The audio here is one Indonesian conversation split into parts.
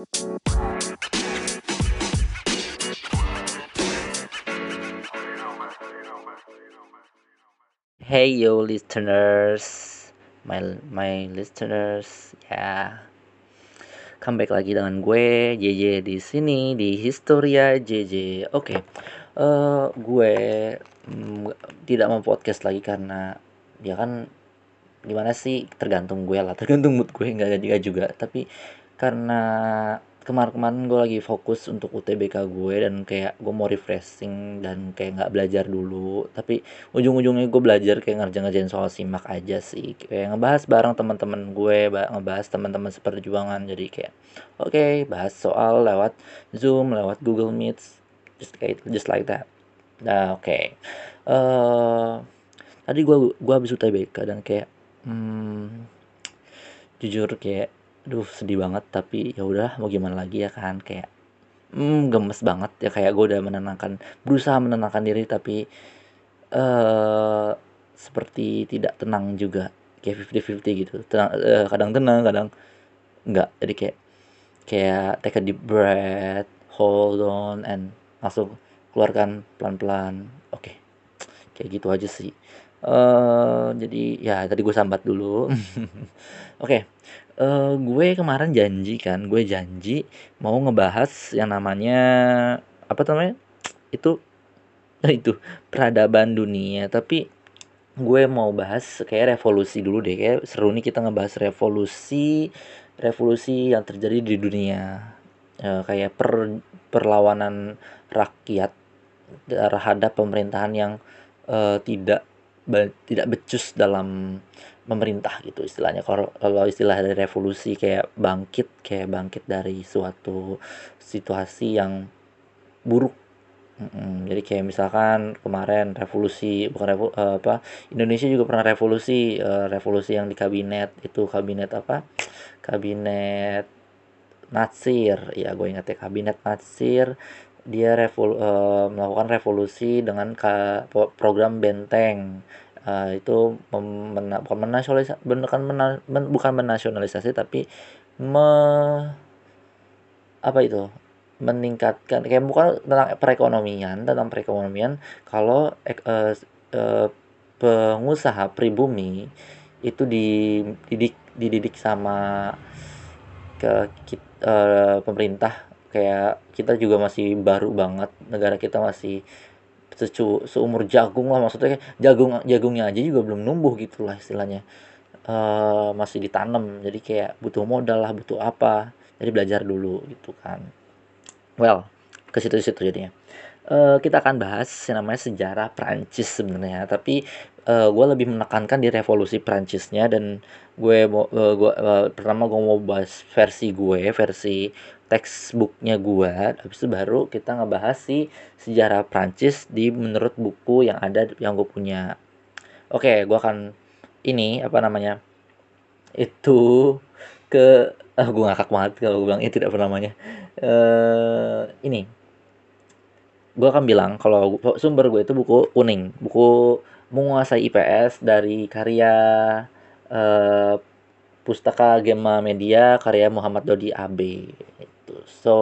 Hey yo listeners, my my listeners, ya. Comeback lagi dengan gue JJ di sini di Historia JJ. Oke, eh gue mm, tidak mau podcast lagi karena ya kan gimana sih tergantung gue lah, tergantung mood gue nggak juga juga. Tapi karena kemarin-kemarin gue lagi fokus untuk UTBK gue dan kayak gue mau refreshing dan kayak nggak belajar dulu. Tapi ujung-ujungnya gue belajar kayak ngerjain-ngerjain soal simak aja sih. Kayak ngebahas bareng teman-teman gue ngebahas teman-teman seperjuangan. Jadi kayak oke okay, bahas soal lewat zoom lewat Google Meet just kayak just like that. Nah oke. Okay. uh, eh, tadi gue gue habis UTBK dan kayak hmm, jujur kayak Duh sedih banget tapi ya udah mau gimana lagi ya kan? Kayak hmm, gemes banget ya kayak gue udah menenangkan berusaha menenangkan diri tapi uh, seperti tidak tenang juga. Kayak fifty fifty gitu. Tenang uh, kadang tenang kadang enggak. Jadi kayak kayak take a deep breath hold on and langsung keluarkan pelan-pelan. Oke. Okay. kayak gitu aja sih. Uh, jadi ya tadi gue sambat dulu. Oke. okay uh, gue kemarin janji kan, gue janji mau ngebahas yang namanya apa namanya? Itu itu peradaban dunia, tapi gue mau bahas kayak revolusi dulu deh, kayak seru nih kita ngebahas revolusi revolusi yang terjadi di dunia. Uh, kayak per perlawanan rakyat terhadap pemerintahan yang uh, tidak tidak becus dalam pemerintah gitu istilahnya. Kalau kalau istilah dari revolusi kayak bangkit kayak bangkit dari suatu situasi yang buruk. Mm jadi kayak misalkan kemarin revolusi bukan revo, uh, apa Indonesia juga pernah revolusi uh, revolusi yang di kabinet itu kabinet apa? Kabinet Natsir. Ya gue ingat ya kabinet Natsir. Dia revol, uh, melakukan revolusi dengan program benteng uh, itu mena bukan menasionalisasi bukan mena men bukan menasionalisasi tapi me apa itu? Meningkatkan kayak bukan tentang perekonomian tentang perekonomian kalau uh, uh, pengusaha pribumi itu dididik dididik sama ke uh, pemerintah. Kayak kita juga masih baru banget negara kita masih secu seumur jagung lah maksudnya jagung jagungnya aja juga belum numbuh gitu lah istilahnya. Uh, masih ditanam jadi kayak butuh modal lah butuh apa. Jadi belajar dulu gitu kan. Well ke situ-situ jadinya uh, kita akan bahas yang namanya sejarah Prancis sebenarnya tapi uh, gue lebih menekankan di revolusi Prancisnya dan gue uh, gua uh, pertama gue mau bahas versi gue versi textbooknya gua habis itu baru kita ngebahas si sejarah Prancis di menurut buku yang ada yang gue punya. Oke gua akan ini apa namanya itu ke ah gue ngakak banget kalau gue bilang itu tidak apa namanya uh, ini gue akan bilang kalau sumber gue itu buku kuning. Buku menguasai IPS dari karya uh, pustaka Gema Media karya Muhammad Dodi AB gitu. So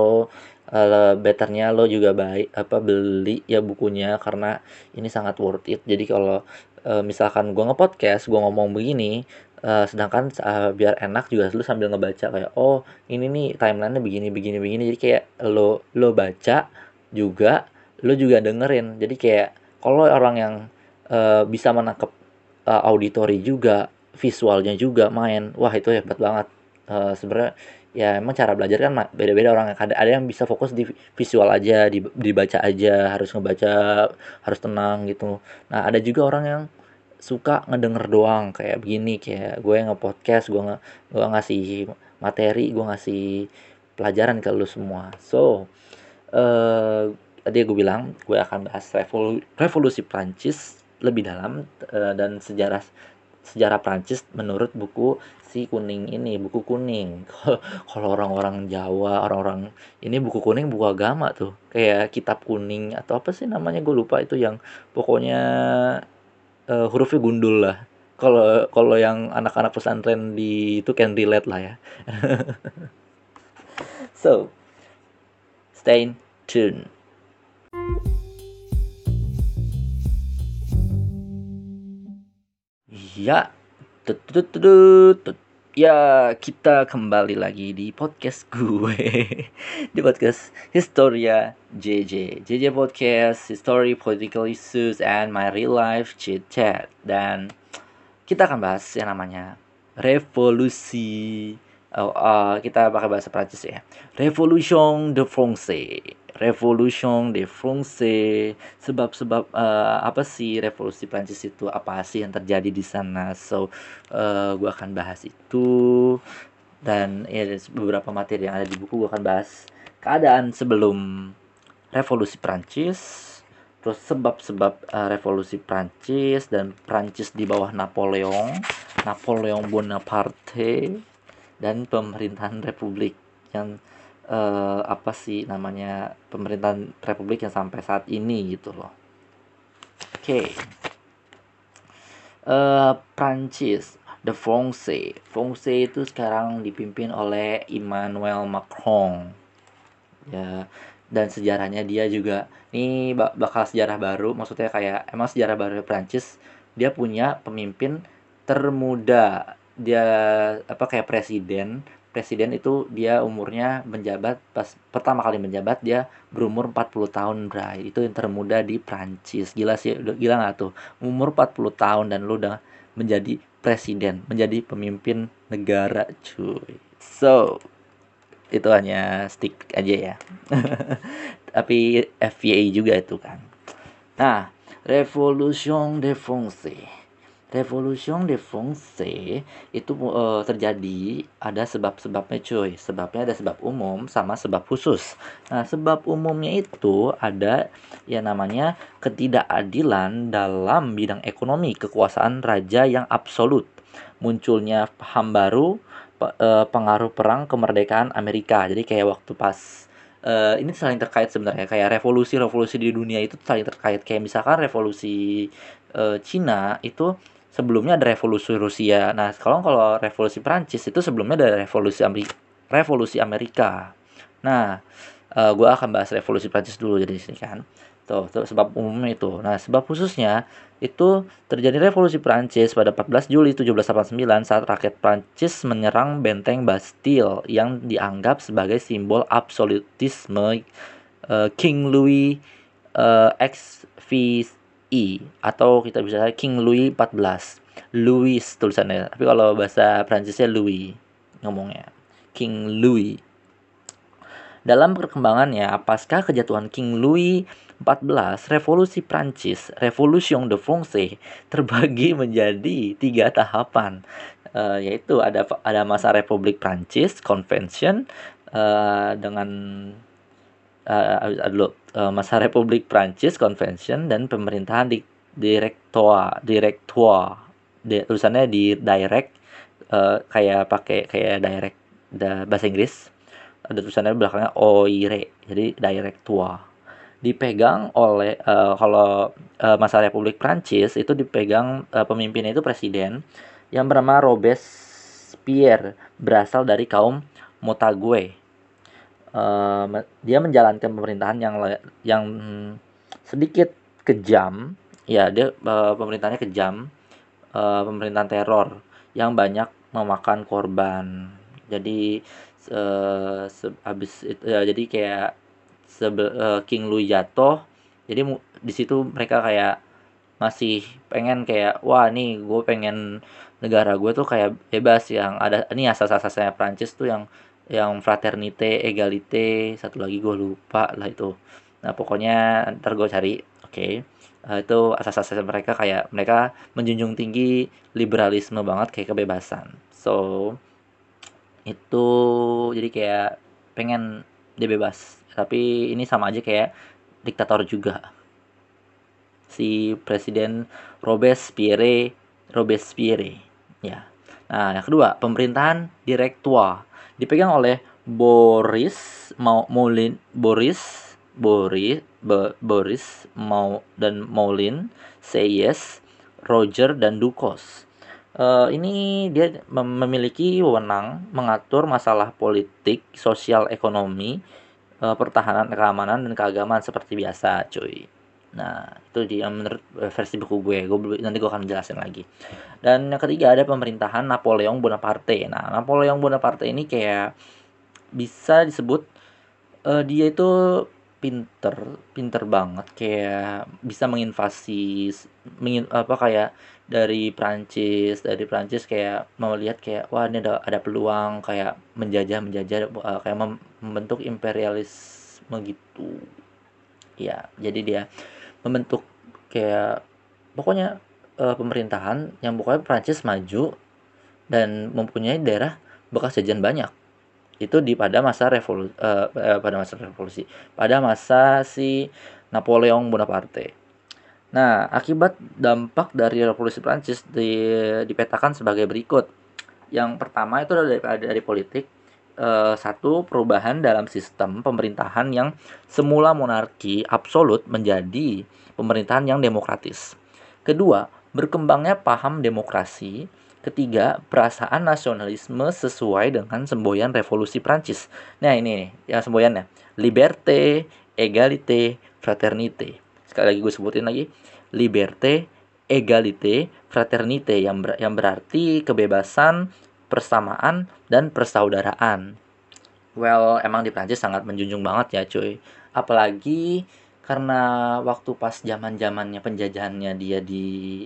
uh, betternya lo juga baik apa beli ya bukunya karena ini sangat worth it. Jadi kalau uh, misalkan gue ngepodcast gue ngomong begini uh, sedangkan uh, biar enak juga lo sambil ngebaca kayak oh ini nih timelinenya begini begini begini. Jadi kayak lo lo baca juga lo juga dengerin. Jadi kayak kalau orang yang uh, bisa menangkap uh, auditori juga visualnya juga main wah itu hebat banget. Uh, sebenarnya ya emang cara belajar kan beda-beda orang. Ada ada yang bisa fokus di visual aja di, dibaca aja harus ngebaca harus tenang gitu. Nah ada juga orang yang suka ngedenger doang kayak begini kayak gue nge-podcast gue nge gue ngasih materi gue ngasih pelajaran ke lu semua. So uh, tadi gue bilang gue akan bahas revol revolusi Prancis lebih dalam uh, dan sejarah sejarah Prancis menurut buku si kuning ini buku kuning. Kalau orang-orang Jawa orang-orang ini buku kuning buku agama tuh. Kayak kitab kuning atau apa sih namanya gue lupa itu yang pokoknya uh, hurufnya gundul lah. Kalau kalau yang anak-anak pesantren di itu can relate lah ya. So stay tuned ya ya kita kembali lagi di podcast gue. Di podcast Historia JJ JJ Podcast History Political Issues and My Real Life Chit Chat. Dan kita akan bahas yang namanya revolusi. Oh, uh, kita pakai bahasa Prancis ya. Revolution de France Revolution de France sebab-sebab uh, apa sih revolusi Prancis itu apa sih yang terjadi di sana. So uh, eh, gue akan bahas itu. Dan ya beberapa materi yang ada di buku gue akan bahas keadaan sebelum revolusi Prancis terus sebab-sebab uh, revolusi Prancis dan Prancis di bawah Napoleon Napoleon Bonaparte dan pemerintahan republik yang uh, apa sih namanya pemerintahan republik yang sampai saat ini gitu loh. Oke. Okay. Eh, Prancis, The France. France itu sekarang dipimpin oleh Emmanuel Macron. Ya, dan sejarahnya dia juga ini bakal sejarah baru, maksudnya kayak emang sejarah baru Prancis dia punya pemimpin termuda. Dia apa kayak presiden presiden itu dia umurnya menjabat pas pertama kali menjabat dia berumur 40 tahun bray. Itu yang termuda di Prancis gila sih gila nggak tuh? Umur 40 tahun dan lu udah menjadi presiden menjadi pemimpin negara cuy. So itu hanya stick aja ya. Tapi FVA juga itu kan. Nah Revolution de Revolution de France itu uh, terjadi ada sebab-sebabnya cuy. Sebabnya ada sebab umum sama sebab khusus. Nah, sebab umumnya itu ada yang namanya ketidakadilan dalam bidang ekonomi, kekuasaan raja yang absolut. Munculnya paham baru uh, pengaruh perang kemerdekaan Amerika. Jadi kayak waktu pas uh, ini saling terkait sebenarnya kayak revolusi-revolusi di dunia itu saling terkait kayak misalkan revolusi uh, Cina itu sebelumnya ada revolusi Rusia. Nah, kalau kalau revolusi Prancis itu sebelumnya ada revolusi Amerika. Revolusi Amerika. Nah, uh, eh, gue akan bahas revolusi Prancis dulu jadi sini kan. Tuh, tuh sebab umumnya itu. Nah, sebab khususnya itu terjadi revolusi Prancis pada 14 Juli 1789 saat rakyat Prancis menyerang benteng Bastille yang dianggap sebagai simbol absolutisme uh, King Louis uh, X I atau kita bisa King Louis 14 Louis tulisannya. Tapi kalau bahasa Prancisnya Louis ngomongnya. King Louis. Dalam perkembangannya pasca kejatuhan King Louis 14 revolusi Prancis Revolution de France terbagi menjadi tiga tahapan. Uh, yaitu ada ada masa Republik Prancis Convention uh, dengan uh, uh, masa Republik Prancis Convention dan pemerintahan di direktua direktua di, tulisannya di direct uh, kayak pakai kayak direct da, bahasa Inggris. Ada tulisannya belakangnya oire jadi direktua. Dipegang oleh uh, kalau uh, masa Republik Prancis itu dipegang uh, pemimpinnya itu presiden yang bernama Robespierre berasal dari kaum Motague uh, dia menjalankan pemerintahan yang yang sedikit kejam. Ya dia uh, pemerintahannya kejam. Uh, pemerintahan teror yang banyak memakan korban. Jadi uh, habis itu ya, jadi kayak sebe, uh, King Louis jatuh. Jadi di situ mereka kayak masih pengen kayak wah nih gue pengen negara gue tuh kayak bebas yang ada ini asas-asasnya Prancis tuh yang yang fraternite egalite satu lagi gue lupa lah itu. Nah pokoknya ntar gue cari oke. Okay. uh, itu asas-asas mereka kayak mereka menjunjung tinggi liberalisme banget kayak kebebasan. So itu jadi kayak pengen dia bebas. Tapi ini sama aja kayak diktator juga. Si presiden Robespierre Robespierre ya. Nah yang kedua pemerintahan direktua dipegang oleh Boris mau Maulin Boris Boris Bo, Boris mau dan Maulin Seyes Roger dan Dukos uh, ini dia memiliki wewenang mengatur masalah politik, sosial, ekonomi, uh, pertahanan, keamanan dan keagamaan seperti biasa, cuy. Nah, itu dia menurut versi buku gue. Gue nanti gue akan jelasin lagi. Dan yang ketiga ada pemerintahan Napoleon Bonaparte. Nah, Napoleon Bonaparte ini kayak bisa disebut uh, dia itu pinter, pinter banget kayak bisa menginvasi mengin, apa kayak dari Prancis dari Prancis kayak mau lihat kayak wah ini ada ada peluang kayak menjajah menjajah uh, kayak mem membentuk imperialisme gitu ya jadi dia membentuk kayak pokoknya uh, pemerintahan yang pokoknya Prancis maju dan mempunyai daerah bekas jajan banyak itu di pada masa revolusi uh, uh, pada masa revolusi pada masa si Napoleon Bonaparte. Nah, akibat dampak dari revolusi Prancis di, dipetakan sebagai berikut. Yang pertama itu dari dari politik uh, satu perubahan dalam sistem pemerintahan yang semula monarki absolut menjadi pemerintahan yang demokratis. Kedua, berkembangnya paham demokrasi Ketiga, perasaan nasionalisme sesuai dengan semboyan revolusi Prancis. Nah, ini nih, yang semboyannya. Liberté, égalité, fraternité. Sekali lagi gue sebutin lagi. Liberté, égalité, fraternité yang ber yang berarti kebebasan, persamaan dan persaudaraan. Well, emang di Prancis sangat menjunjung banget ya, cuy. Apalagi karena waktu pas zaman-zamannya penjajahannya dia di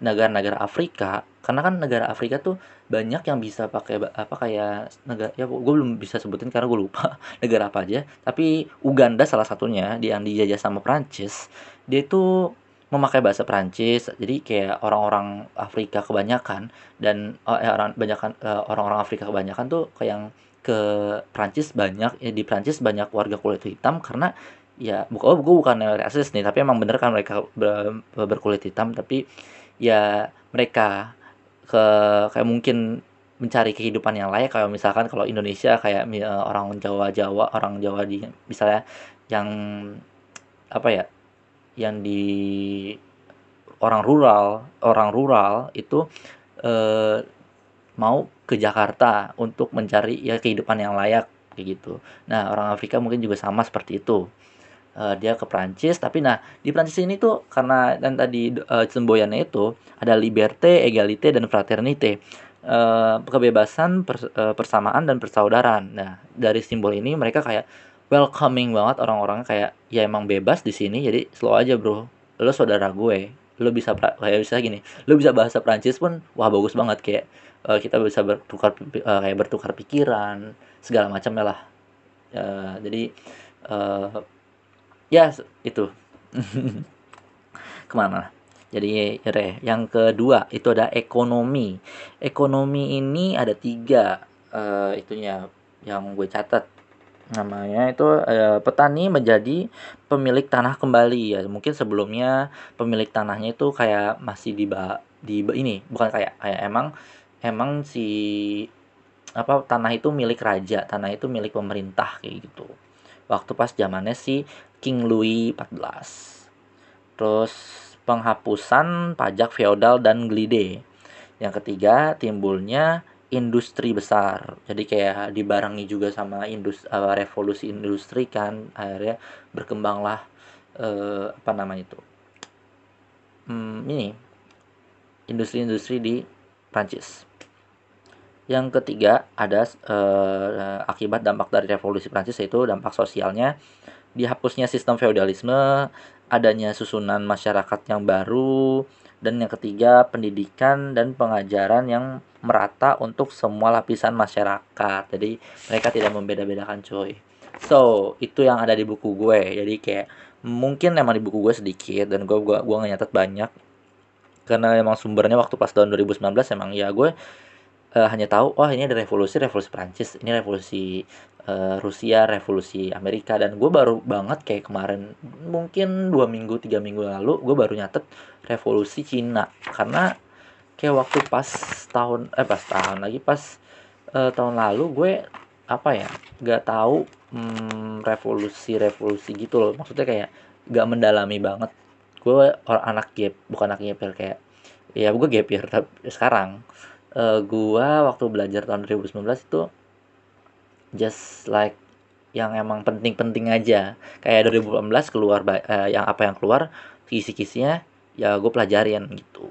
negara-negara Afrika karena kan negara Afrika tuh banyak yang bisa pakai apa kayak negara ya gue belum bisa sebutin karena gue lupa negara apa aja tapi Uganda salah satunya yang dijajah sama Prancis dia itu memakai bahasa Prancis jadi kayak orang-orang Afrika kebanyakan dan oh, eh, orang banyakan uh, orang-orang Afrika kebanyakan tuh kayak yang ke Prancis banyak ya di Prancis banyak warga kulit hitam karena ya bukan oh, gue bukan rasis nih tapi emang bener kan mereka ber, berkulit hitam tapi ya mereka ke kayak mungkin mencari kehidupan yang layak. Kayak misalkan kalau Indonesia kayak uh, orang Jawa Jawa orang Jawa di misalnya yang apa ya yang di orang rural orang rural itu uh, mau ke Jakarta untuk mencari ya kehidupan yang layak kayak gitu. Nah, orang Afrika mungkin juga sama seperti itu uh, dia ke Prancis tapi nah di Prancis ini tuh karena dan tadi uh, semboyannya itu ada liberté, égalité dan fraternité. Uh, kebebasan, pers uh, persamaan dan persaudaraan. Nah, dari simbol ini mereka kayak welcoming banget orang-orang kayak ya emang bebas di sini jadi slow aja, Bro. Lo saudara gue. Lo bisa kayak bisa gini. Lo bisa bahasa Prancis pun wah bagus banget kayak uh, kita bisa bertukar uh, kayak bertukar pikiran segala macam ya lah. Uh, jadi uh, ya itu ke mana jadi re yang kedua itu ada ekonomi ekonomi ini ada tiga uh, itunya yang gue catat namanya itu uh, petani menjadi pemilik tanah kembali ya mungkin sebelumnya pemilik tanahnya itu kayak masih di di ini bukan kayak kayak emang emang si apa tanah itu milik raja tanah itu milik pemerintah kayak gitu waktu pas zamannya si King Louis XIV. Terus penghapusan pajak feodal dan glide. Yang ketiga, timbulnya industri besar. Jadi kayak dibarengi juga sama industri, uh, revolusi industri kan akhirnya berkembanglah uh, apa namanya itu. Hmm, ini industri-industri di Prancis. Yang ketiga ada uh, akibat dampak dari revolusi Prancis yaitu dampak sosialnya dihapusnya sistem feodalisme, adanya susunan masyarakat yang baru, dan yang ketiga pendidikan dan pengajaran yang merata untuk semua lapisan masyarakat. Jadi mereka tidak membeda-bedakan cuy. So, itu yang ada di buku gue. Jadi kayak mungkin emang di buku gue sedikit dan gue gue gue nyatet banyak karena emang sumbernya waktu pas tahun 2019 emang ya gue uh, hanya tahu oh ini ada revolusi revolusi Prancis ini revolusi uh, Rusia revolusi Amerika. Dan gue baru banget kayak kemarin mungkin dua minggu tiga minggu lalu gue baru nyatet revolusi Cina. Karena kayak waktu pas tahun eh pas tahun lagi pas uh, tahun lalu gue apa ya nggak tahu hmm, revolusi revolusi gitu loh. Maksudnya kayak gak mendalami banget. Gue orang anak gap bukan anak gap kayak ya gue gap year tapi sekarang uh, gue waktu belajar tahun 2019 itu just like yang emang penting-penting aja. Kayak 2018 keluar uh, yang apa yang keluar kisi-kisinya ya gue pelajarin gitu.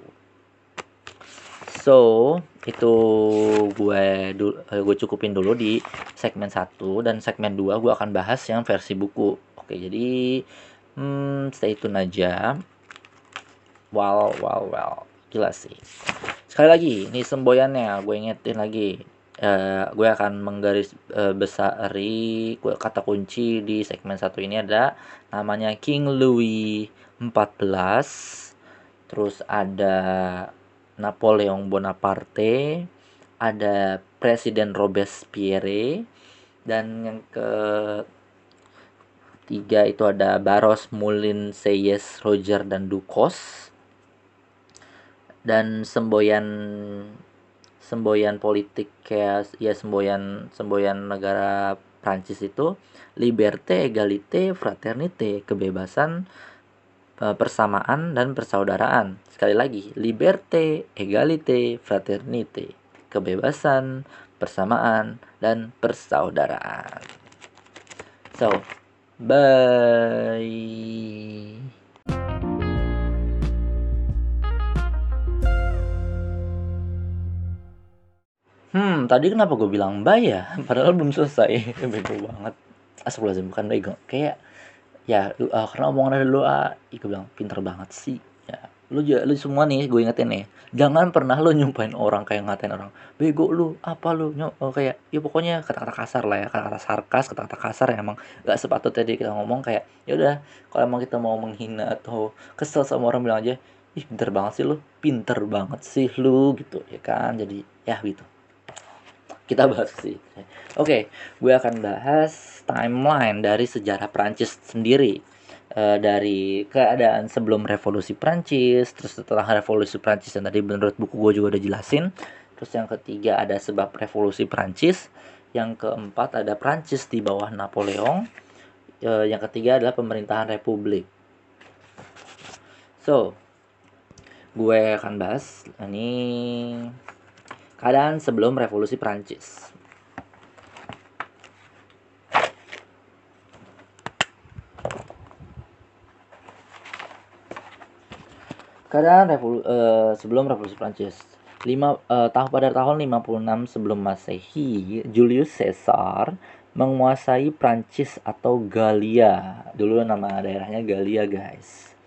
So itu gue eh, gue cukupin dulu di segmen 1 dan segmen 2 gue akan bahas yang versi buku. Oke jadi hmm, stay tune aja. Wow wow wow. Gila sih sekali lagi ini semboyannya gue ingetin lagi. Uh, gue akan menggaris uh, besari kata kunci di segmen satu ini ada namanya King Louis 14 terus ada Napoleon Bonaparte ada Presiden Robespierre dan yang ke tiga itu ada Baros Mulin Seyes Roger dan Dukos dan semboyan semboyan politik kayak ya semboyan semboyan negara Prancis itu liberté, égalité, fraternité, kebebasan, e, persamaan dan persaudaraan. Sekali lagi, liberté, égalité, fraternité, kebebasan, persamaan dan persaudaraan. So, bye. Hmm, tadi kenapa gue bilang bye ya? Padahal belum selesai. Bego banget. Astagfirullahaladzim, bukan bego. Kayak, ya, uh, karena omongan dari lu, uh, gue bilang, pinter banget sih. Ya, lu lu semua nih, gue ingetin nih. Jangan pernah lu nyumpain orang kayak ngatain orang. Bego lu, apa lu, nyok, oh, kayak, ya pokoknya kata-kata kasar lah ya. Kata-kata sarkas, kata-kata kasar yang emang gak sepatutnya tadi kita ngomong kayak, ya udah, kalau emang kita mau menghina atau kesel sama orang bilang aja, ih pinter banget sih lu, pinter banget sih lu, gitu, ya kan. Jadi, ya gitu kita bahas sih. Oke, okay, gue akan bahas timeline dari sejarah Prancis sendiri. Uh, dari keadaan sebelum revolusi Prancis, terus setelah revolusi Prancis yang tadi menurut buku gue juga udah jelasin. Terus yang ketiga ada sebab revolusi Prancis. Yang keempat ada Prancis di bawah Napoleon. Uh, yang ketiga adalah pemerintahan republik. So, gue akan bahas ini keadaan sebelum revolusi Prancis. Keadaan revolu uh, sebelum revolusi Prancis. Lima, uh, tahun pada tahun 56 sebelum Masehi, Julius Caesar menguasai Prancis atau Galia. Dulu nama daerahnya Galia, guys.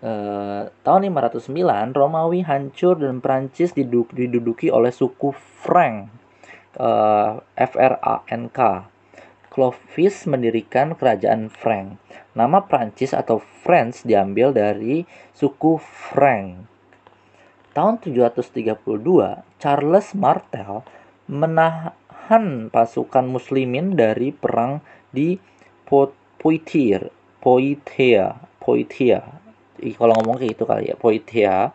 Eh, tahun 509 Romawi hancur dan Prancis diduduki oleh suku Frank uh, F R A N K. Clovis mendirikan kerajaan Frank. Nama Prancis atau France diambil dari suku Frank. Tahun 732 Charles Martel menahan pasukan muslimin dari perang di Poitiers Poitiers Poitiers kalau ngomong kayak gitu kali ya. Poitia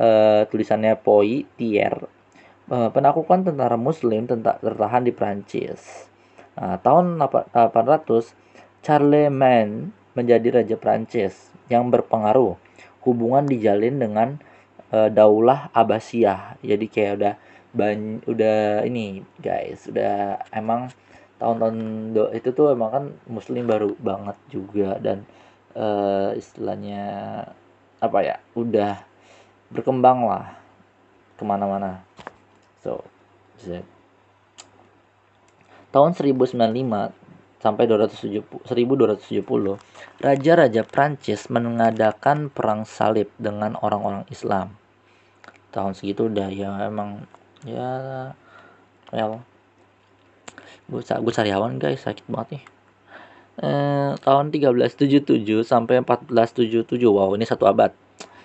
uh, tulisannya Poitier uh, penaklukan tentara muslim tentang tertahan di Prancis nah, tahun 800 Charlemagne menjadi raja Prancis yang berpengaruh. Hubungan dijalin dengan uh, Daulah Abbasiyah. Jadi kayak udah ban udah ini guys. Udah emang tahun-tahun itu tuh emang kan muslim baru banget juga dan uh, istilahnya apa ya udah berkembang lah ke mana-mana. So Z. tahun 1095 sampai 270, 1270 raja-raja Prancis mengadakan perang salib dengan orang-orang Islam. Tahun segitu udah ya emang ya ya gue gue sariawan guys sakit banget nih eh, tahun 1377 sampai 1477. Wow, ini satu abad.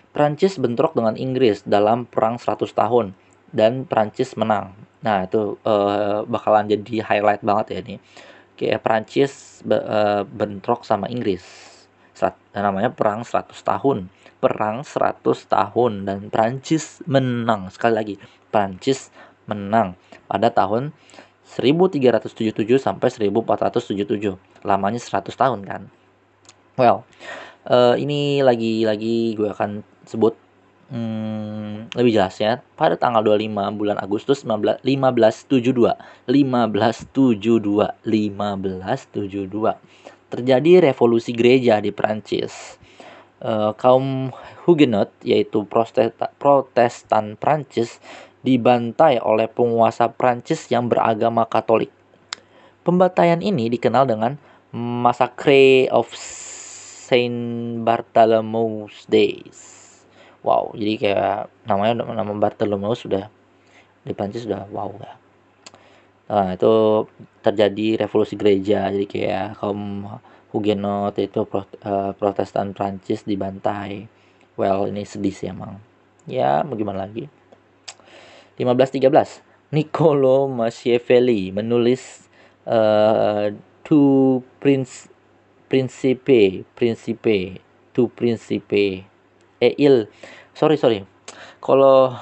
Prancis bentrok dengan Inggris dalam perang 100 tahun dan Prancis menang. Nah, itu eh, bakalan jadi highlight banget ya ini. Kayak Prancis be, eh, bentrok sama Inggris. Serat, namanya perang 100 tahun. Perang 100 tahun dan Prancis menang. Sekali lagi, Prancis menang pada tahun 1377 sampai 1477. Lamanya 100 tahun kan. Well, uh, ini lagi-lagi gue akan sebut hmm, lebih jelasnya pada tanggal 25 bulan Agustus 15, 1572 1572 1572 terjadi revolusi gereja di Prancis uh, kaum Huguenot yaitu Protestan Prancis dibantai oleh penguasa Prancis yang beragama Katolik. Pembantaian ini dikenal dengan Massacre of Saint Bartholomew's Days. Wow, jadi kayak namanya nama Bartholomew sudah di Prancis sudah wow ya. Nah, itu terjadi revolusi gereja. Jadi kayak kaum Huguenot itu eh, Protestan Prancis dibantai. Well, ini sedih sih emang. Ya, bagaimana lagi? 1513. Niccolo Machiavelli menulis uh, Two Prince Principe, Principe, Two Principe. Eh, il. Sorry, sorry. Kalau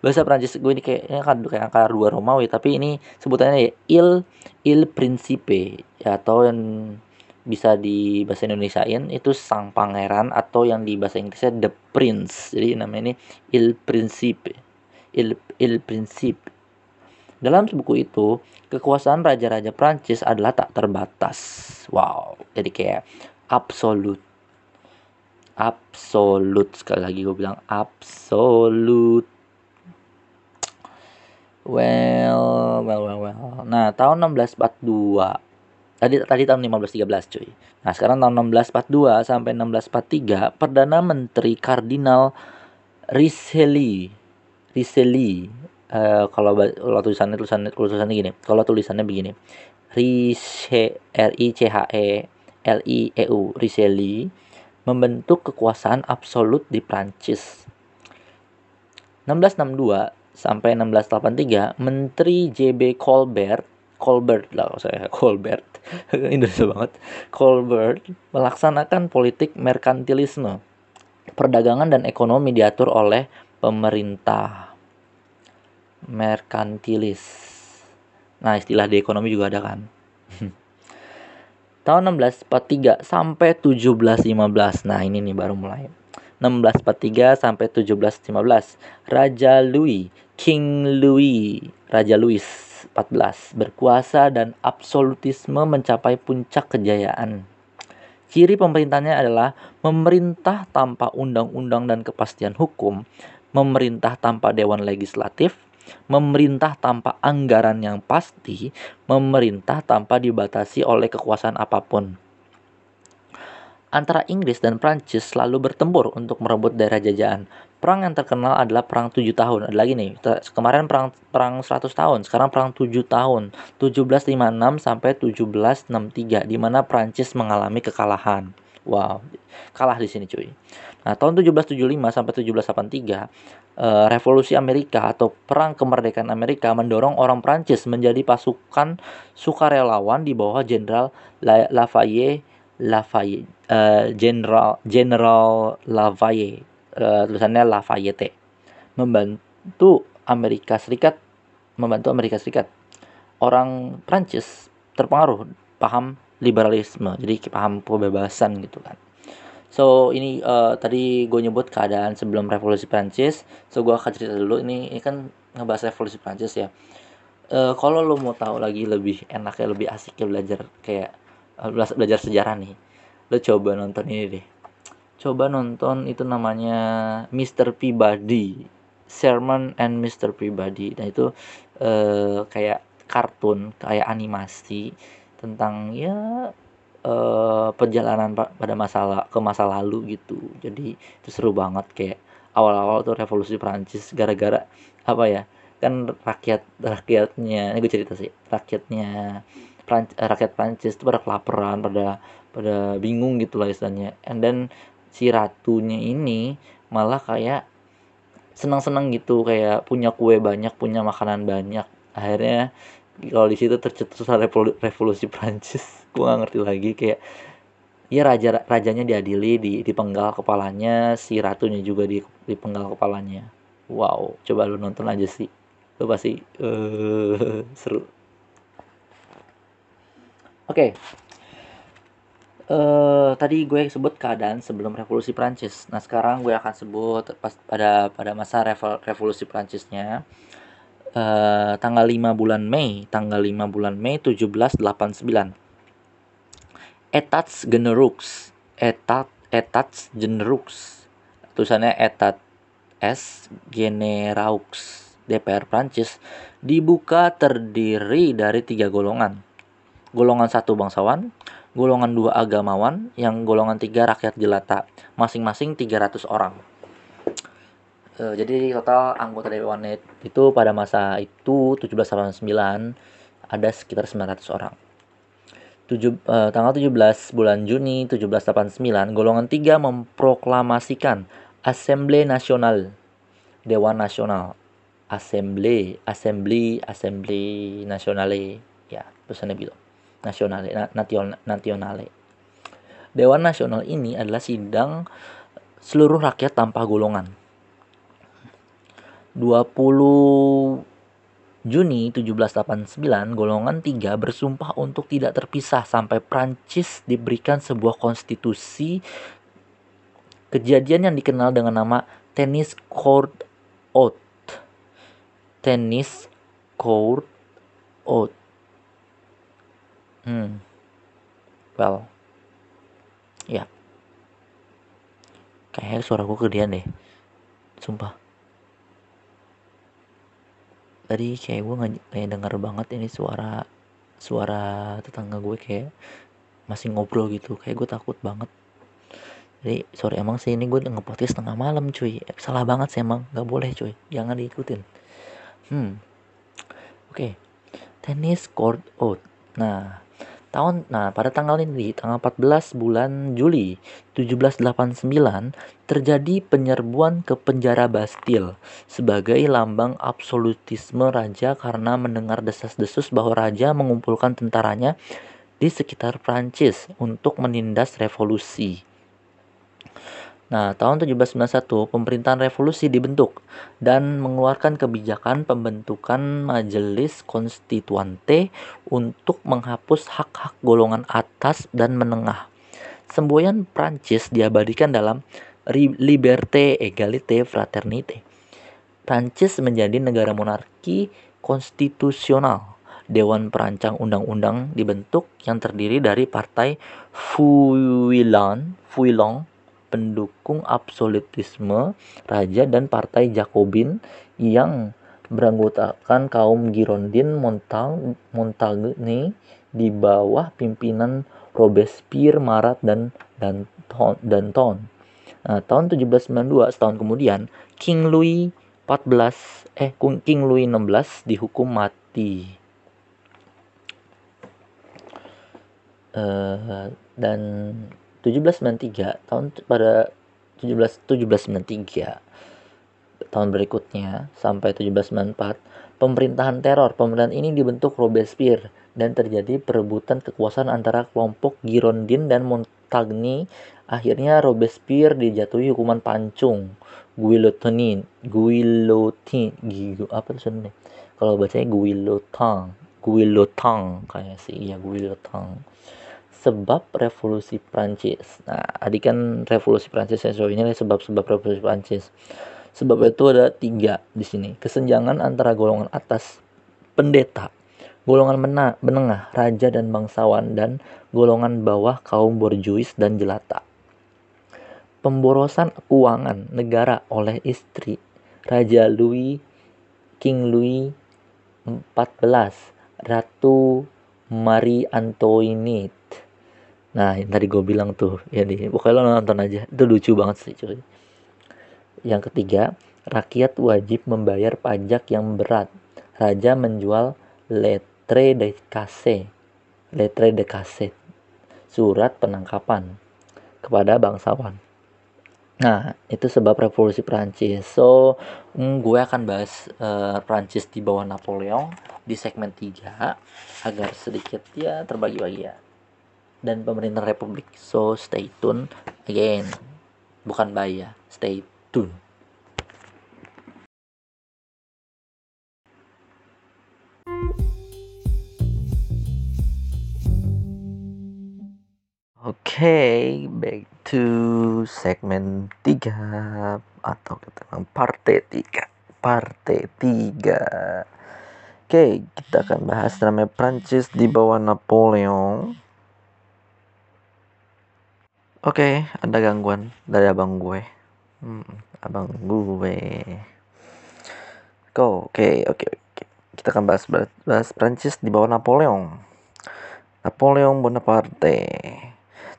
bahasa Prancis gue ini kayaknya kan kayak angka dua Romawi tapi ini sebutannya ya il il principe ya, atau yang bisa di bahasa Indonesiain itu sang pangeran atau yang di bahasa Inggrisnya the prince. Jadi namanya ini il principe. Il il principe. Dalam buku itu, kekuasaan raja-raja Prancis adalah tak terbatas. Wow, jadi kayak absolut. Absolut sekali lagi gue bilang absolut. Well, well, well, well. Nah, tahun 1642 Tadi tadi tahun 1513 cuy. Nah, sekarang tahun 1642 sampai 1643 Perdana Menteri Kardinal Riseli Riseli uh, kalau kalau tulisannya tulisannya tulisannya gini. Kalau tulisannya begini. Riche R I C H E L I E U Riseli membentuk kekuasaan absolut di Prancis. 1662 sampai 1683 Menteri JB Colbert Colbert lah saya Colbert Indonesia banget Colbert melaksanakan politik merkantilisme perdagangan dan ekonomi diatur oleh pemerintah merkantilis. Nah istilah di ekonomi juga ada kan? Tahun 1643 sampai 1715 nah ini nih baru mulai. 1643 sampai 1715 Raja Louis King Louis Raja Louis 14 berkuasa dan absolutisme mencapai puncak kejayaan. Ciri pemerintahnya adalah memerintah tanpa undang-undang dan kepastian hukum, memerintah tanpa dewan legislatif, memerintah tanpa anggaran yang pasti, memerintah tanpa dibatasi oleh kekuasaan apa pun. Antara Inggris dan Prancis selalu bertempur untuk merebut daerah jajahan. Perang yang terkenal adalah perang 7 tahun. Ada lagi nih, kemarin perang perang 100 tahun, sekarang perang 7 tahun. 1756 sampai 1763 di mana Prancis mengalami kekalahan. Wow, kalah di sini cuy. Nah, tahun 1775 sampai 1783, eh, revolusi Amerika atau perang kemerdekaan Amerika mendorong orang Prancis menjadi pasukan sukarelawan di bawah Jenderal Lafayette Lafayette uh, General General Lafayette uh, tulisannya Lafayette membantu Amerika Serikat membantu Amerika Serikat orang Prancis terpengaruh paham liberalisme. Jadi paham kebebasan gitu kan. So ini uh, tadi gue nyebut keadaan sebelum revolusi Prancis. So gue akan cerita dulu. Ini ini kan ngebahas revolusi Prancis ya. Uh, kalau lo mau tahu lagi lebih enaknya lebih asik ya belajar kayak uh, belajar sejarah nih lo coba nonton ini deh. Coba nonton itu namanya Mr. Peabody Sermon and Mr. Peabody. Nah itu uh, kayak kartun kayak animasi tentang ya uh, perjalanan pada masalah ke masa lalu gitu. Jadi itu seru banget kayak awal-awal tuh revolusi Prancis gara-gara apa ya kan rakyat rakyatnya ini gue cerita sih rakyatnya Prancis, rakyat Prancis itu pada kelaparan pada pada bingung gitu lah istilahnya. And then si ratunya ini malah kayak senang-senang gitu kayak punya kue banyak punya makanan banyak. Akhirnya kalau di situ tercetus revolusi Prancis gue gak ngerti lagi kayak ya raja rajanya diadili di dipenggal kepalanya si ratunya juga di dipenggal kepalanya wow coba lu nonton aja sih lu pasti uh, seru oke okay. uh, tadi gue sebut keadaan sebelum revolusi Prancis. Nah, sekarang gue akan sebut pas pada pada masa revolusi Prancisnya. Uh, tanggal 5 bulan Mei, tanggal 5 bulan Mei 1789. Etats Generux, Etat Etats Generux. Tulisannya Etat S Generaux DPR Prancis dibuka terdiri dari tiga golongan. Golongan satu bangsawan, golongan dua agamawan, yang golongan tiga rakyat jelata, masing-masing 300 orang. E, jadi total anggota Dewan itu pada masa itu 1789 ada sekitar 900 orang. Tujuh, e, tanggal 17 bulan Juni 1789, golongan tiga memproklamasikan Assemblée Nationale, Dewan Nasional. Assemblée, Assembly, Assembly Nationale, ya, tulisannya gitu nasional nasionale. Dewan Nasional ini adalah sidang seluruh rakyat tanpa golongan. 20 Juni 1789, golongan 3 bersumpah untuk tidak terpisah sampai Prancis diberikan sebuah konstitusi kejadian yang dikenal dengan nama Tennis Court Oath. Tennis Court Oath Hmm. Well. Ya. Kayaknya suara gue kegedean deh. Sumpah. Tadi kayak gue nggak kayak denger banget ini suara suara tetangga gue kayak masih ngobrol gitu. Kayak gue takut banget. Jadi sorry emang sih ini gue ngepodcast tengah malam cuy. Salah banget sih emang. Gak boleh cuy. Jangan diikutin. Hmm. Oke. Okay. Tennis court out. Nah, tahun nah pada tanggal ini tanggal 14 bulan Juli 1789 terjadi penyerbuan ke penjara Bastille sebagai lambang absolutisme raja karena mendengar desas-desus bahwa raja mengumpulkan tentaranya di sekitar Prancis untuk menindas revolusi. Nah, tahun 1791 pemerintahan revolusi dibentuk dan mengeluarkan kebijakan pembentukan majelis konstituante untuk menghapus hak-hak golongan atas dan menengah. Semboyan Prancis diabadikan dalam Liberté, Égalité, Fraternité. Prancis menjadi negara monarki konstitusional. Dewan Perancang Undang-Undang dibentuk yang terdiri dari Partai Fouillon, Fouillon pendukung absolutisme raja dan partai Jacobin yang beranggotakan kaum Girondin Montag Montagne di bawah pimpinan Robespierre, Marat dan Danton. Nah, tahun 1792 setahun kemudian King Louis 14 eh King Louis 16 dihukum mati. Uh, dan 1793 tahun pada 17 1793 tahun berikutnya sampai 1794 pemerintahan teror. Pemerintahan ini dibentuk Robespierre dan terjadi perebutan kekuasaan antara kelompok Girondin dan Montagne akhirnya Robespierre dijatuhi hukuman pancung. Guillotine guillotine apa tulisannya kalau bacanya guillotine guillotine kayak sih ya guillotine sebab revolusi Prancis. Nah, adik kan revolusi Prancis ya, so ini sebab-sebab revolusi Prancis. Sebab itu ada tiga di sini. Kesenjangan antara golongan atas, pendeta, golongan menengah, raja dan bangsawan, dan golongan bawah kaum borjuis dan jelata. Pemborosan keuangan negara oleh istri Raja Louis, King Louis XIV, Ratu Marie Antoinette, Nah, yang tadi gue bilang tuh, ya nih, pokoknya lo nonton aja. Itu lucu banget sih, cuy. Yang ketiga, rakyat wajib membayar pajak yang berat. Raja menjual lettre de casse, lettre de casse, surat penangkapan kepada bangsawan. Nah, itu sebab revolusi Prancis. So, mm, gue akan bahas uh, Prancis di bawah Napoleon di segmen 3 agar sedikit ya terbagi-bagi ya dan pemerintah republik. So stay tune again. Bukan ya, stay tune. Oke, back to segmen 3 atau kita bilang parte 3. Parte 3. Oke, kita akan bahas namanya Prancis di bawah Napoleon. Oke, ada gangguan dari abang gue. Hmm, abang gue. Go, oke, oke, oke. Kita akan bahas bahas Prancis di bawah Napoleon. Napoleon Bonaparte.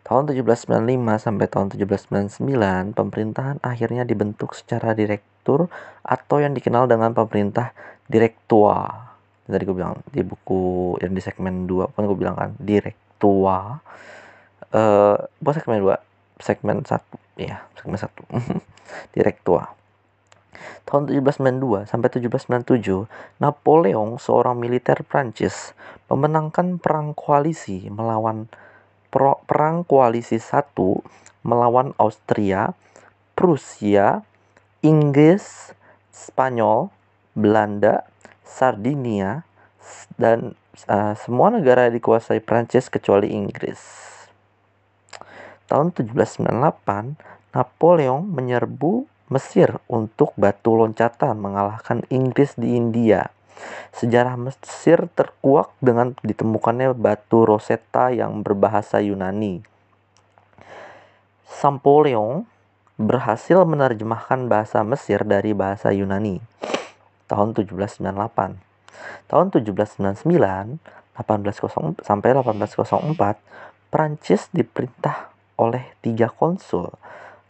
Tahun 1795 sampai tahun 1799, pemerintahan akhirnya dibentuk secara direktur atau yang dikenal dengan pemerintah direktua. Tadi gue bilang di buku yang di segmen 2 kan gue bilang kan direktua. Eh, buat segmen 2, segmen 1 ya, segmen 1. direktua. Tahun 1792 sampai 1797, Napoleon, seorang militer Prancis, memenangkan perang koalisi melawan perang koalisi satu melawan Austria, Prusia, Inggris, Spanyol, Belanda, Sardinia, dan uh, semua negara dikuasai Prancis kecuali Inggris. Tahun 1798, Napoleon menyerbu Mesir untuk batu loncatan mengalahkan Inggris di India. Sejarah Mesir terkuak dengan ditemukannya batu Rosetta yang berbahasa Yunani. Sampoleon berhasil menerjemahkan bahasa Mesir dari bahasa Yunani tahun 1798. Tahun 1799 1800 sampai 1804 Prancis diperintah oleh tiga konsul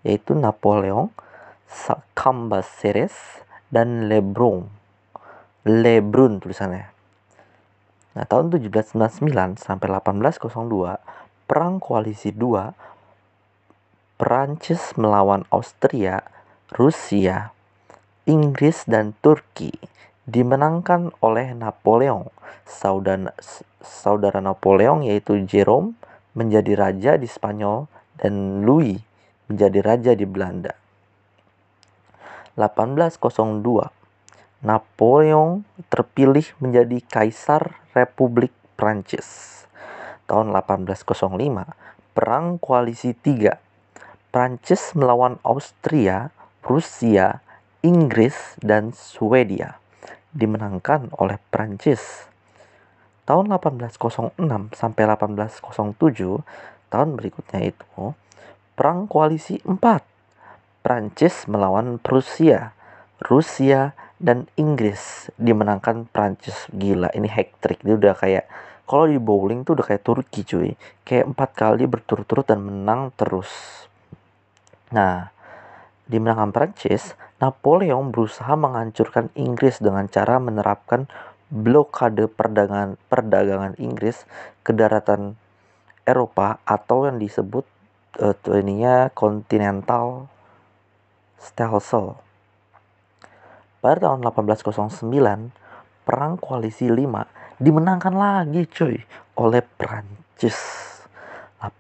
yaitu Napoleon, Cambaceres, dan Lebrun Lebrun tulisannya. Nah, tahun 1799 sampai 1802, Perang Koalisi II, Perancis melawan Austria, Rusia, Inggris, dan Turki dimenangkan oleh Napoleon. Saudara, saudara Napoleon yaitu Jerome menjadi raja di Spanyol dan Louis menjadi raja di Belanda. 1802 Napoleon terpilih menjadi Kaisar Republik Prancis. Tahun 1805, Perang Koalisi III. Prancis melawan Austria, Rusia, Inggris, dan Swedia dimenangkan oleh Prancis. Tahun 1806 sampai 1807, tahun berikutnya itu, Perang Koalisi IV. Prancis melawan Prusia, Rusia, dan Inggris dimenangkan Prancis gila ini hack trick dia udah kayak kalau di bowling tuh udah kayak Turki cuy. Kayak empat kali berturut-turut dan menang terus. Nah di menangkan Prancis Napoleon berusaha menghancurkan Inggris dengan cara menerapkan blokade perdagangan perdagangan Inggris ke daratan Eropa atau yang disebut uh, ininya Continental Stelsel pada tahun 1809, Perang Koalisi 5 dimenangkan lagi cuy oleh Prancis.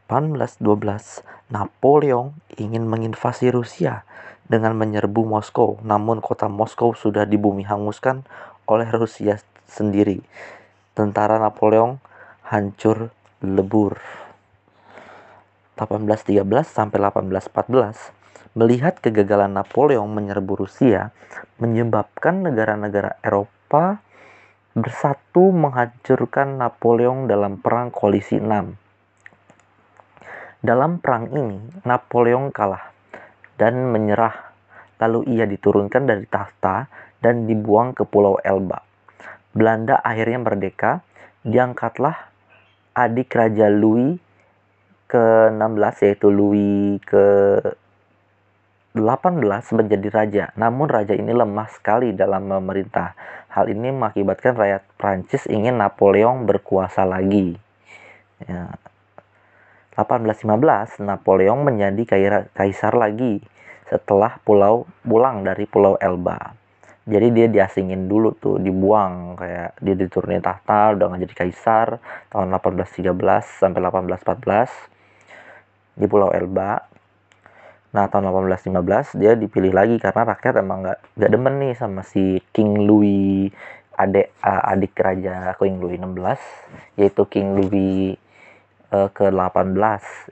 1812, Napoleon ingin menginvasi Rusia dengan menyerbu Moskow, namun kota Moskow sudah dibumi hanguskan oleh Rusia sendiri. Tentara Napoleon hancur lebur. 1813 sampai 1814 Melihat kegagalan Napoleon menyerbu Rusia, menyebabkan negara-negara Eropa bersatu menghancurkan Napoleon dalam Perang Koalisi 6. Dalam perang ini, Napoleon kalah dan menyerah. Lalu ia diturunkan dari tahta dan dibuang ke Pulau Elba. Belanda akhirnya merdeka, diangkatlah adik Raja Louis ke-16 yaitu Louis ke 18 menjadi raja, namun raja ini lemah sekali dalam memerintah. Hal ini mengakibatkan rakyat Prancis ingin Napoleon berkuasa lagi. Ya. 1815 Napoleon menjadi kaisar lagi setelah pulau pulang dari Pulau Elba. Jadi dia diasingin dulu tuh, dibuang kayak dia diturunin tahta udah nggak jadi kaisar tahun 1813 sampai 1814 di Pulau Elba. Nah tahun 1815 dia dipilih lagi karena rakyat emang nggak nggak demen nih sama si King Louis adik uh, adik raja King Louis 16 yaitu King Louis uh, ke 18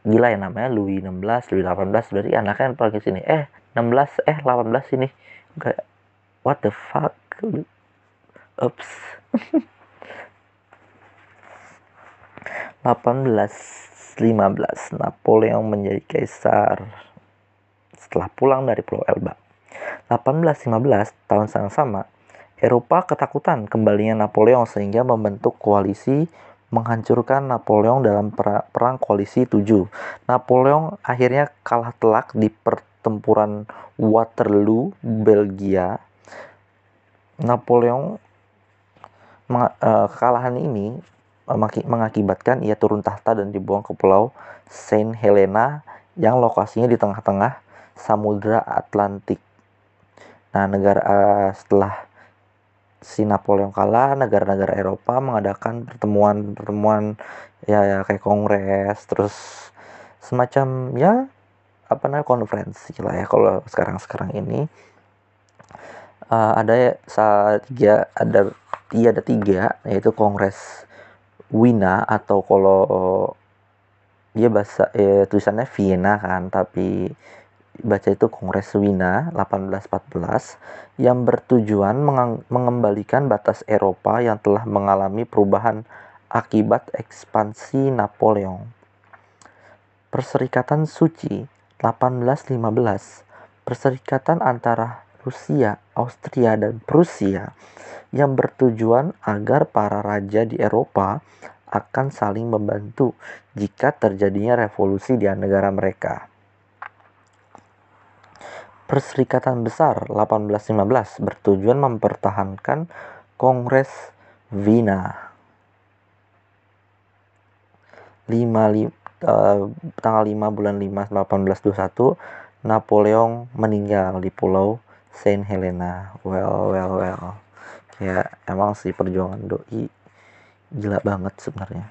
gila ya namanya Louis 16 Louis 18 berarti anaknya paling sini eh 16 eh 18 ini. Kayak what the fuck ups 1815 Napoleon menjadi kaisar setelah pulang dari Pulau Elba 1815 tahun yang sama Eropa ketakutan kembalinya Napoleon sehingga membentuk koalisi menghancurkan Napoleon dalam perang koalisi 7. Napoleon akhirnya kalah telak di pertempuran Waterloo, Belgia. Napoleon uh, kekalahan ini mengakibatkan ia turun tahta dan dibuang ke pulau Saint Helena yang lokasinya di tengah-tengah Samudra Atlantik. Nah, negara uh, setelah si Napoleon kalah, negara-negara Eropa mengadakan pertemuan-pertemuan ya, ya kayak kongres, terus semacam ya apa namanya konferensi lah ya kalau sekarang-sekarang ini uh, ada ya saat tiga ada iya ada tiga yaitu kongres Wina atau kalau dia bahasa eh, tulisannya Vienna kan tapi baca itu Kongres Wina 1814 yang bertujuan mengembalikan batas Eropa yang telah mengalami perubahan akibat ekspansi Napoleon. Perserikatan Suci 1815 Perserikatan antara Rusia, Austria, dan Prusia yang bertujuan agar para raja di Eropa akan saling membantu jika terjadinya revolusi di negara mereka. Perserikatan Besar 1815 bertujuan mempertahankan Kongres Wina. 5, uh, tanggal 5 bulan 5 1821 Napoleon meninggal di pulau Saint Helena. Well, well, well. Ya, emang sih perjuangan doi gila banget sebenarnya.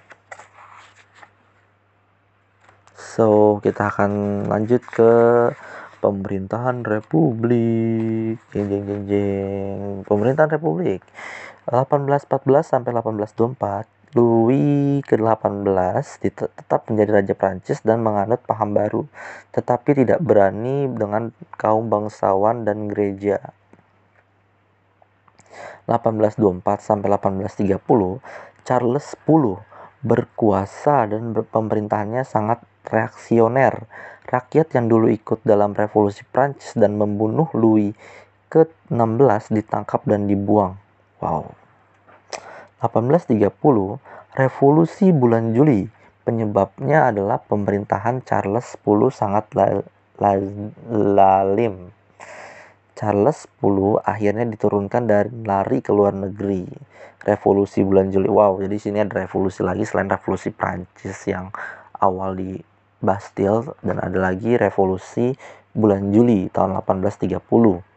So, kita akan lanjut ke pemerintahan republik jeng jeng jeng jeng pemerintahan republik 1814 sampai 1824 Louis ke-18 tetap menjadi raja Prancis dan menganut paham baru tetapi tidak berani dengan kaum bangsawan dan gereja 1824 sampai 1830 Charles X berkuasa dan pemerintahannya sangat reaksioner Rakyat yang dulu ikut dalam revolusi Prancis dan membunuh Louis ke-16 ditangkap dan dibuang. Wow. 1830, revolusi bulan Juli. Penyebabnya adalah pemerintahan Charles X sangat lalim. Charles X akhirnya diturunkan dari lari ke luar negeri. Revolusi bulan Juli. Wow, jadi sini ada revolusi lagi selain revolusi Prancis yang awal di Bastille dan ada lagi revolusi bulan Juli tahun 1830.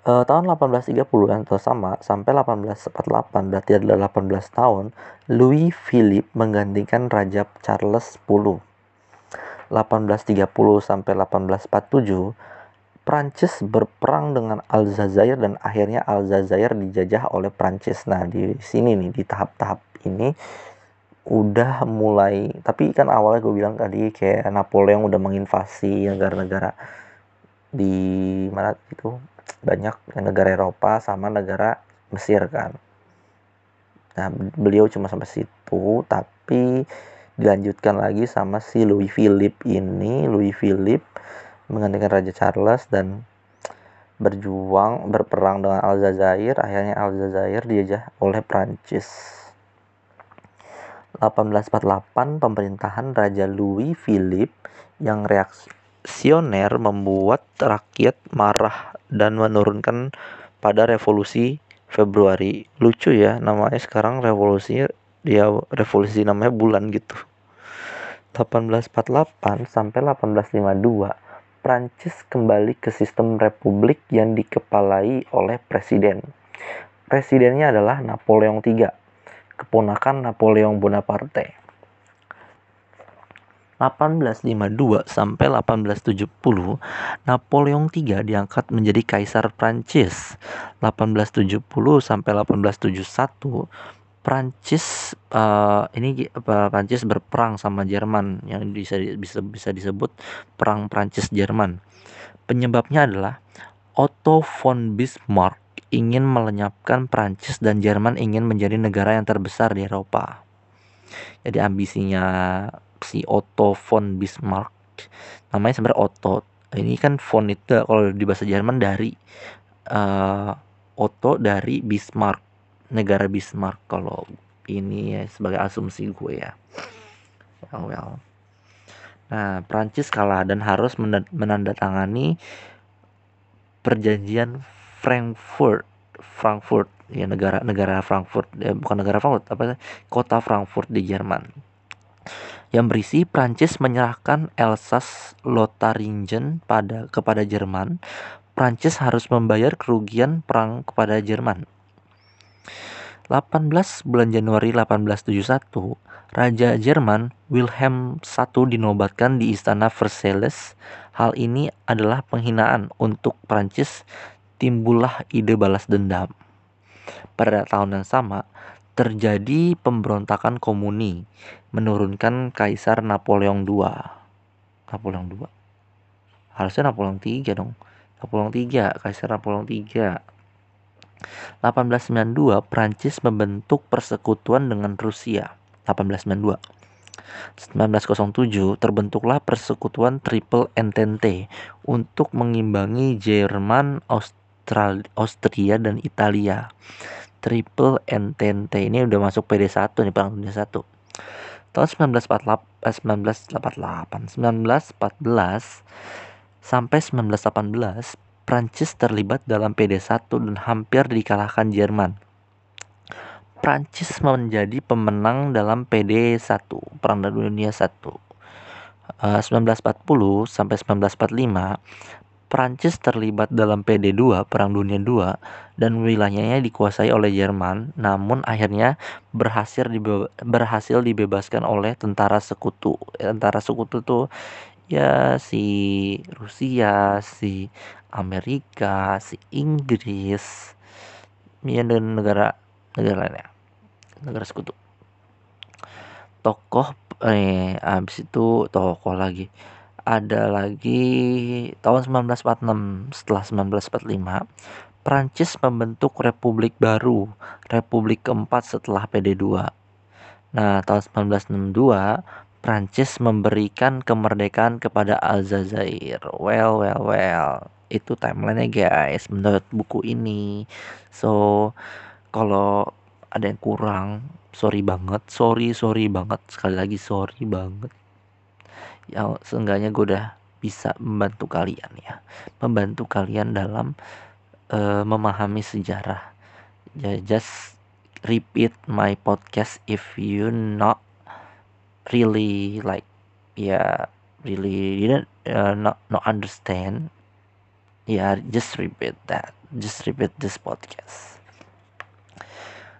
Eh, tahun 1830 yang sama sampai 1848 berarti adalah 18 tahun Louis Philippe menggantikan Raja Charles X. 1830 sampai 1847 Prancis berperang dengan Aljazair dan akhirnya Aljazair dijajah oleh Prancis. Nah, di sini nih di tahap-tahap ini udah mulai tapi kan awalnya gue bilang tadi kayak Napoleon udah menginvasi negara-negara di mana itu banyak negara Eropa sama negara Mesir kan. Nah beliau cuma sampai situ tapi dilanjutkan lagi sama si Louis Philippe ini. Louis Philippe menggantikan Raja Charles dan berjuang berperang dengan Aljazair. Akhirnya Aljazair dijajah oleh Prancis. 1848 pemerintahan Raja Louis Philippe yang reaksioner membuat rakyat marah dan menurunkan pada revolusi Februari. Lucu ya namanya sekarang revolusi dia revolusi namanya bulan gitu. 1848 sampai 1852 Prancis kembali ke sistem republik yang dikepalai oleh presiden. Presidennya adalah Napoleon III keponakan Napoleon Bonaparte. 1852 sampai 1870, Napoleon III diangkat menjadi kaisar Prancis. 1870 sampai 1871, Prancis uh, ini apa Prancis berperang sama Jerman yang bisa bisa bisa disebut perang Prancis Jerman. Penyebabnya adalah Otto von Bismarck ingin melenyapkan Prancis dan Jerman ingin menjadi negara yang terbesar di Eropa. Jadi ambisinya si Otto von Bismarck. Namanya sebenarnya Otto. Ini kan von itu kalau di bahasa Jerman dari uh, Otto dari Bismarck negara Bismarck kalau ini ya sebagai asumsi gue ya. Well well. Nah Prancis kalah dan harus menandatangani perjanjian Frankfurt Frankfurt. Ya negara negara Frankfurt ya, bukan negara Frankfurt apa kota Frankfurt di Jerman yang berisi Prancis menyerahkan Elsass Lotharingen pada kepada Jerman Prancis harus membayar kerugian perang kepada Jerman 18 bulan Januari 1871, Raja Jerman Wilhelm I dinobatkan di Istana Versailles. Hal ini adalah penghinaan untuk Prancis. Timbullah ide balas dendam. Pada tahun yang sama, terjadi pemberontakan komuni menurunkan Kaisar Napoleon II. Napoleon II. Harusnya Napoleon III dong. Napoleon III, Kaisar Napoleon III 1892 Prancis membentuk persekutuan dengan Rusia. 1892. 1907 terbentuklah persekutuan Triple Entente untuk mengimbangi Jerman, Austral Austria dan Italia. Triple Entente ini udah masuk PD1 nih Perang Dunia 1. Tahun 1948 1988 1914 sampai 1918 Prancis terlibat dalam PD1 dan hampir dikalahkan Jerman. Prancis menjadi pemenang dalam PD1, Perang Dunia I. Uh, 1940 sampai 1945, Prancis terlibat dalam PD2, Perang Dunia II, dan wilayahnya dikuasai oleh Jerman, namun akhirnya berhasil dibe berhasil dibebaskan oleh tentara sekutu. Tentara sekutu tuh ya si Rusia, si Amerika, si Inggris, ya dan negara negara lainnya, negara sekutu. Tokoh eh abis itu tokoh lagi. Ada lagi tahun 1946 setelah 1945 Prancis membentuk republik baru, republik keempat setelah PD2. Nah, tahun 1962 Prancis memberikan kemerdekaan kepada Aljazair. Well, well, well. Itu timelinenya guys, menurut buku ini. So, kalau ada yang kurang, sorry banget, sorry, sorry banget. Sekali lagi sorry banget. Ya, seenggaknya gue udah bisa membantu kalian ya. Membantu kalian dalam uh, memahami sejarah. Ya, just repeat my podcast if you not really like yeah really didn't uh, not not understand. Yeah just repeat that. Just repeat this podcast.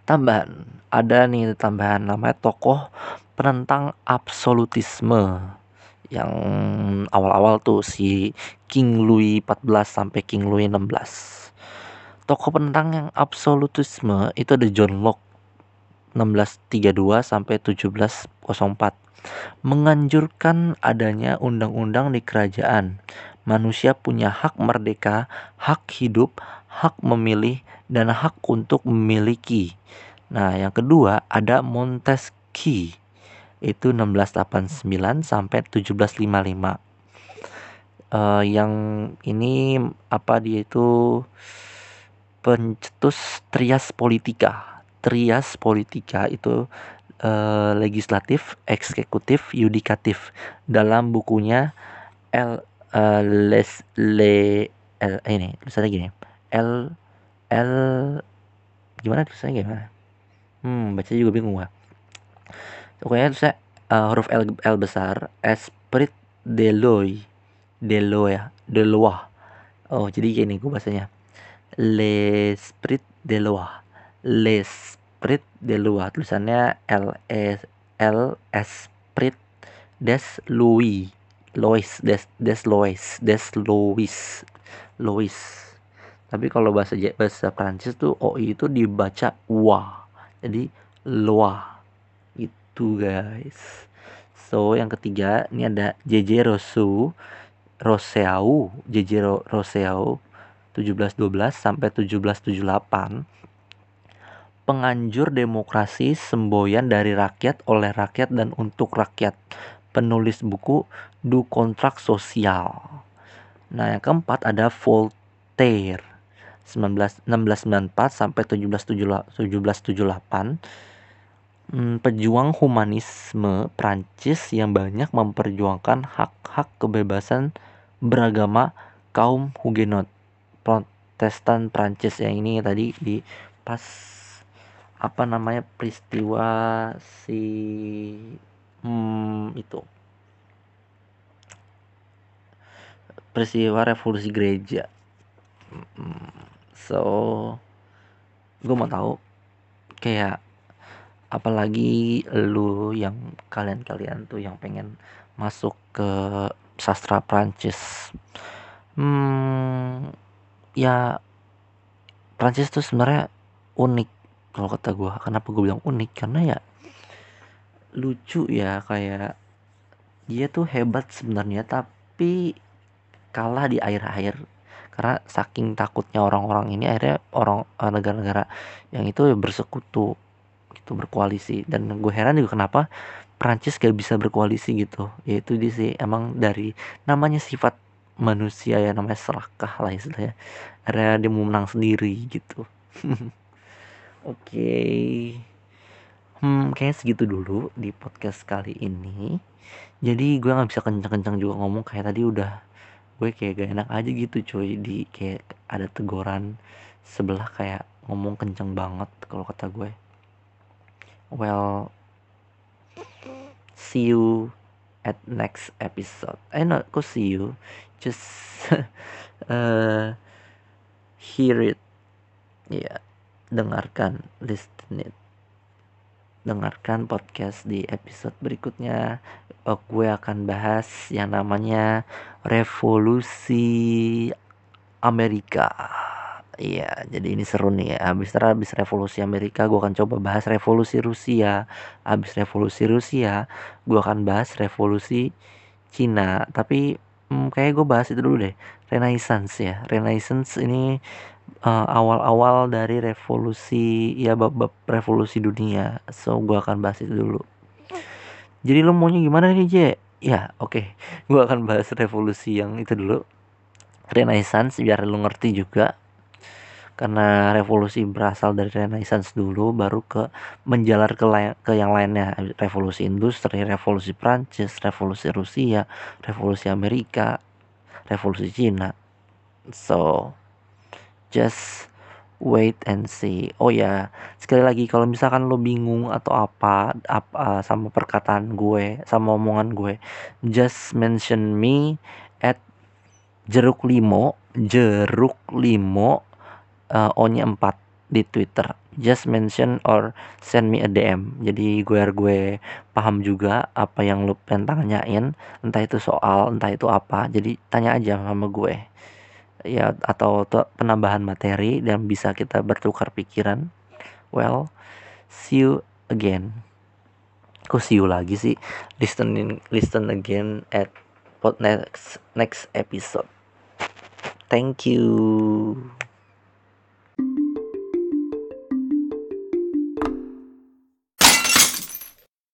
Tambahan. Ada nih tambahan namanya tokoh penentang absolutisme yang awal-awal tuh si King Louis 14 sampai King Louis 16 tokoh penentang yang absolutisme itu ada John Locke 1632 sampai 1704 menganjurkan adanya undang-undang di kerajaan. Manusia punya hak merdeka, hak hidup, hak memilih, dan hak untuk memiliki. Nah, yang kedua ada Montesquieu. Itu 1689 sampai 1755. Uh, yang ini apa dia itu? Pencetus trias politika. Trias politika itu uh, legislatif, eksekutif, yudikatif. Dalam bukunya L uh, les le L ini tulisannya gini. L L gimana tulisannya gimana? Hmm baca juga bingung gua pokoknya tulisannya uh, huruf L L besar esprit de loi de ya de loi oh jadi gini gua bacanya l'esprit de loi l'esprit de loi tulisannya L E L esprit des Louis Lois des des Lois des Louis Louis tapi kalau bahasa bahasa Prancis tuh OI itu dibaca wa. Jadi Loa itu guys. So yang ketiga ini ada JJ Rosu Roseau JJ Roseau 1712 sampai 1778 penganjur demokrasi semboyan dari rakyat oleh rakyat dan untuk rakyat. Penulis buku Du Kontrak Sosial nah yang keempat ada Voltaire 19, 1694 sampai 1778 hmm, pejuang humanisme Prancis yang banyak memperjuangkan hak-hak kebebasan beragama kaum Huguenot Protestan Prancis yang ini tadi di pas apa namanya peristiwa si hmm, itu. Peristiwa revolusi gereja. Hmm, so gue mau tahu kayak apalagi lu yang kalian-kalian tuh yang pengen masuk ke sastra Prancis. Hmm, ya Prancis tuh sebenarnya unik kalau kata gue kenapa gue bilang unik? Karena ya lucu ya kayak dia tuh hebat sebenarnya tapi kalah di air-air karena saking takutnya orang-orang ini akhirnya orang eh, negara-negara yang itu bersekutu gitu berkoalisi. Dan gue heran juga kenapa Prancis gak bisa berkoalisi gitu. Yaitu dia sih emang dari namanya sifat manusia ya namanya serakah lah istilahnya. Akhirnya dia mau menang sendiri gitu. Oke. Okay. hmm kayaknya segitu dulu di podcast kali ini. Jadi gue nggak bisa kencang-kencang juga ngomong kayak tadi udah gue kayak gak enak aja gitu cuy. Di kayak ada teguran sebelah kayak ngomong kenceng banget kalau kata gue well see you at next episode. Eh no kok see you? Just uh, hear it. Ya yeah. dengarkan listen it. Dengarkan podcast di episode berikutnya. Uh, gue akan bahas yang namanya revolusi Amerika Iya, jadi ini seru nih ya. Habis habis revolusi Amerika, gue akan coba bahas revolusi Rusia. Habis revolusi Rusia, gue akan bahas revolusi Cina. Tapi hmm, kayak gue bahas itu dulu deh. Renaissance ya. Renaissance ini uh, awal-awal dari revolusi ya bab-bab revolusi dunia. So gue akan bahas itu dulu. Jadi lo maunya gimana nih, Je? Ya, oke. Okay. Gue akan bahas revolusi yang itu dulu. Renaissance biar lo ngerti juga. Karena revolusi berasal dari Renaissance dulu baru ke menjalar ke ke yang lainnya. Revolusi industri, revolusi Prancis, revolusi Rusia, revolusi Amerika, revolusi Cina. So, just wait and see. Oh ya, sekali lagi kalau misalkan lo bingung atau apa apa sama perkataan gue, sama omongan gue, just mention me at jeruk limo, jeruk limo uh, O-nya 4 di Twitter. Just mention or send me a DM. Jadi gue gue paham juga apa yang lo pengen tanyain, entah itu soal, entah itu apa. Jadi tanya aja sama gue ya atau penambahan materi dan bisa kita bertukar pikiran well see you again kok see you lagi sih listening listen again at next next episode thank you